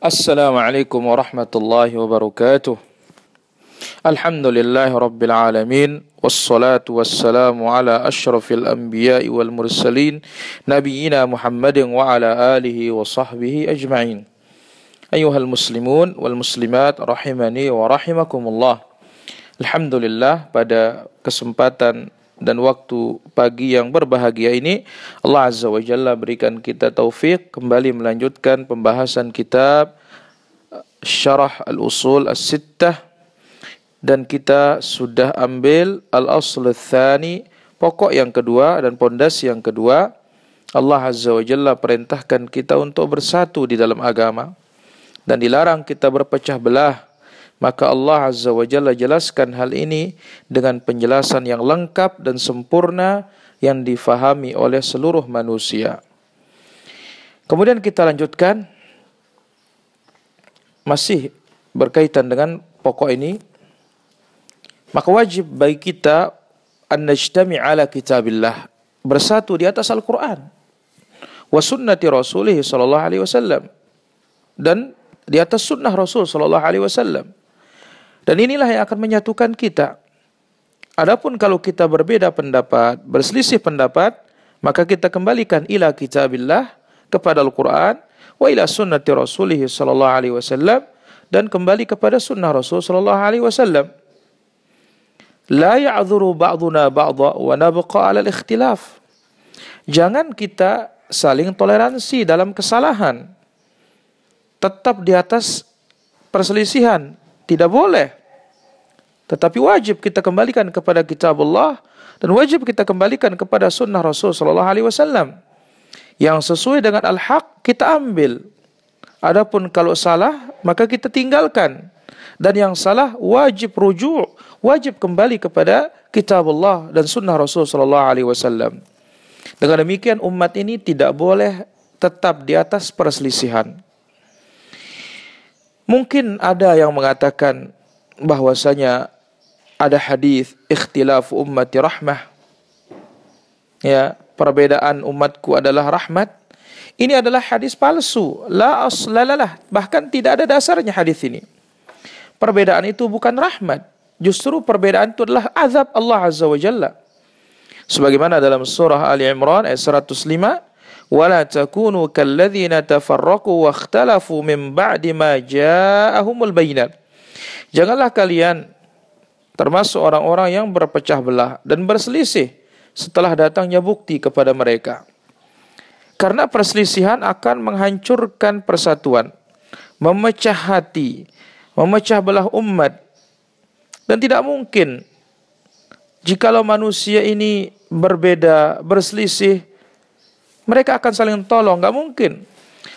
السلام عليكم ورحمة الله وبركاته. الحمد لله رب العالمين والصلاة والسلام على أشرف الأنبياء والمرسلين نبينا محمد وعلى آله وصحبه أجمعين. أيها المسلمون والمسلمات رحمني ورحمكم الله. الحمد لله pada kesempatan dan waktu pagi yang berbahagia ini Allah Azza wa Jalla berikan kita taufik kembali melanjutkan pembahasan kitab Syarah Al-Usul As-Sittah. Dan kita sudah ambil Al-Asl Al-Thani pokok yang kedua dan pondasi yang kedua. Allah Azza wa Jalla perintahkan kita untuk bersatu di dalam agama. Dan dilarang kita berpecah belah maka Allah Azza wa Jalla jelaskan hal ini dengan penjelasan yang lengkap dan sempurna yang difahami oleh seluruh manusia. Kemudian kita lanjutkan. Masih berkaitan dengan pokok ini. Maka wajib bagi kita an najtami ala kitabillah. Bersatu di atas Al-Qur'an. Wa sunnati Rasulih sallallahu alaihi wasallam. Dan di atas sunnah Rasul sallallahu alaihi wasallam dan inilah yang akan menyatukan kita. Adapun kalau kita berbeda pendapat, berselisih pendapat, maka kita kembalikan ila kitabillah kepada Al-Quran wa ila sunnati Rasulih sallallahu alaihi wasallam dan kembali kepada sunnah Rasul sallallahu alaihi wasallam. La ya'dhuru ba'duna ba'dha wa nabqa 'ala al-ikhtilaf. Jangan kita saling toleransi dalam kesalahan. Tetap di atas perselisihan tidak boleh. Tetapi wajib kita kembalikan kepada kitab Allah dan wajib kita kembalikan kepada sunnah Rasul sallallahu alaihi wasallam. Yang sesuai dengan al-haq kita ambil. Adapun kalau salah maka kita tinggalkan. Dan yang salah wajib rujuk, wajib kembali kepada kitab Allah dan sunnah Rasul sallallahu alaihi wasallam. Dengan demikian umat ini tidak boleh tetap di atas perselisihan. Mungkin ada yang mengatakan bahwasanya ada hadis ikhtilaf ummati rahmah. Ya, perbedaan umatku adalah rahmat. Ini adalah hadis palsu. La aslalalah. Bahkan tidak ada dasarnya hadis ini. Perbedaan itu bukan rahmat. Justru perbedaan itu adalah azab Allah Azza wa Jalla. Sebagaimana dalam surah Ali Imran ayat 105, ولا تكونوا كالذين تفرقوا واختلفوا من بعد ما جاءهم البينات Janganlah kalian termasuk orang-orang yang berpecah belah dan berselisih setelah datangnya bukti kepada mereka. Karena perselisihan akan menghancurkan persatuan, memecah hati, memecah belah umat. Dan tidak mungkin jikalau manusia ini berbeda, berselisih, mereka akan saling tolong, enggak mungkin.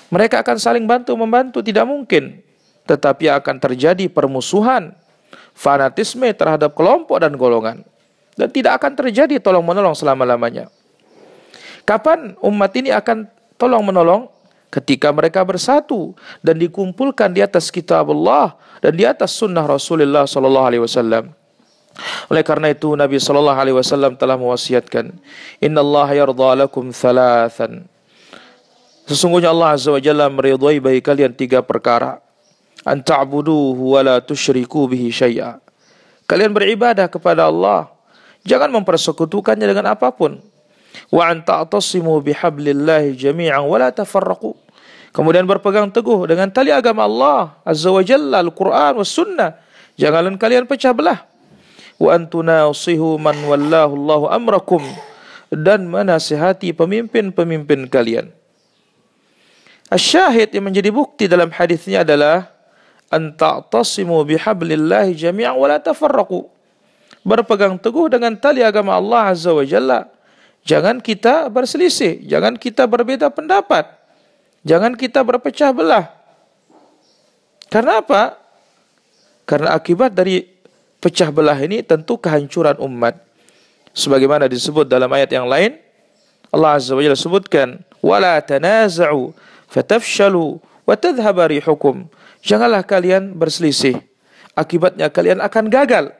Mereka akan saling bantu membantu, tidak mungkin. Tetapi akan terjadi permusuhan, fanatisme terhadap kelompok dan golongan. Dan tidak akan terjadi tolong menolong selama-lamanya. Kapan umat ini akan tolong menolong? Ketika mereka bersatu dan dikumpulkan di atas kitab Allah dan di atas sunnah Rasulullah sallallahu alaihi wasallam. Oleh karena itu Nabi sallallahu alaihi wasallam telah mewasiatkan, "Inna Allah yarda lakum thalathan." Sesungguhnya Allah Azza wa Jalla meridhai bagi kalian tiga perkara. An ta'buduhu wa la tusyriku bihi syai'a. Kalian beribadah kepada Allah, jangan mempersekutukannya dengan apapun. Wa an ta'tasimu bihablillahi jami'an wa la tafarraqu. Kemudian berpegang teguh dengan tali agama Allah Azza wa Jalla, Al-Quran wa Sunnah. Janganlah kalian pecah belah wa antunasihu man wallahu Allahu amrakum dan menasihati pemimpin-pemimpin kalian. Asyahid yang menjadi bukti dalam hadisnya adalah an ta'tasimu bihablillahi jami'an wa la tafarraqu. Berpegang teguh dengan tali agama Allah Azza wa Jalla. Jangan kita berselisih, jangan kita berbeda pendapat. Jangan kita berpecah belah. Karena apa? Karena akibat dari pecah belah ini tentu kehancuran umat. Sebagaimana disebut dalam ayat yang lain, Allah Azza wa Jalla sebutkan, "Wala tanaza'u fatafshalu wa tadhhab rihukum." Janganlah kalian berselisih. Akibatnya kalian akan gagal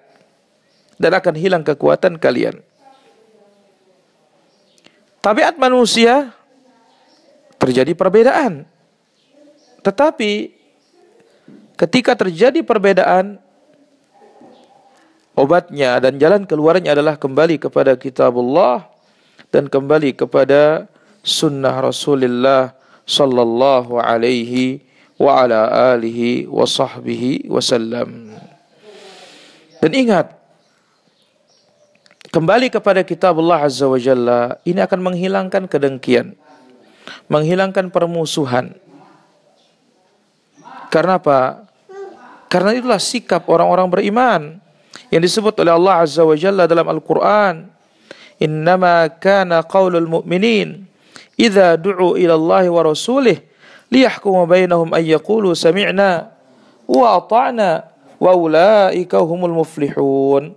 dan akan hilang kekuatan kalian. Tabiat manusia terjadi perbedaan. Tetapi ketika terjadi perbedaan obatnya dan jalan keluarnya adalah kembali kepada kitabullah dan kembali kepada sunnah Rasulullah sallallahu alaihi wa ala alihi wa sahbihi wasallam. Dan ingat kembali kepada kitab Allah Azza wa Jalla ini akan menghilangkan kedengkian, menghilangkan permusuhan. Karena apa? Karena itulah sikap orang-orang beriman yang disebut oleh Allah Azza wa Jalla dalam Al-Quran. Innama kana qawlul mu'minin idza du'u ila Allah wa rasulih ay yaqulu sami'na wa ata'na wa ulaika humul muflihun.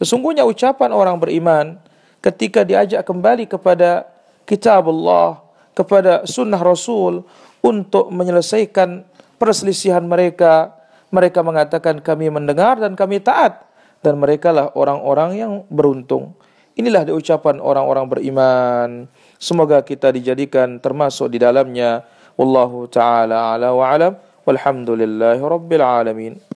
Sesungguhnya ucapan orang beriman ketika diajak kembali kepada kitab Allah, kepada sunnah Rasul untuk menyelesaikan perselisihan mereka, mereka mengatakan kami mendengar dan kami taat dan mereka lah orang-orang yang beruntung. Inilah ucapan orang-orang beriman. Semoga kita dijadikan termasuk di dalamnya. والله تعالى أعلى وأعلم والحمد لله رب العالمين.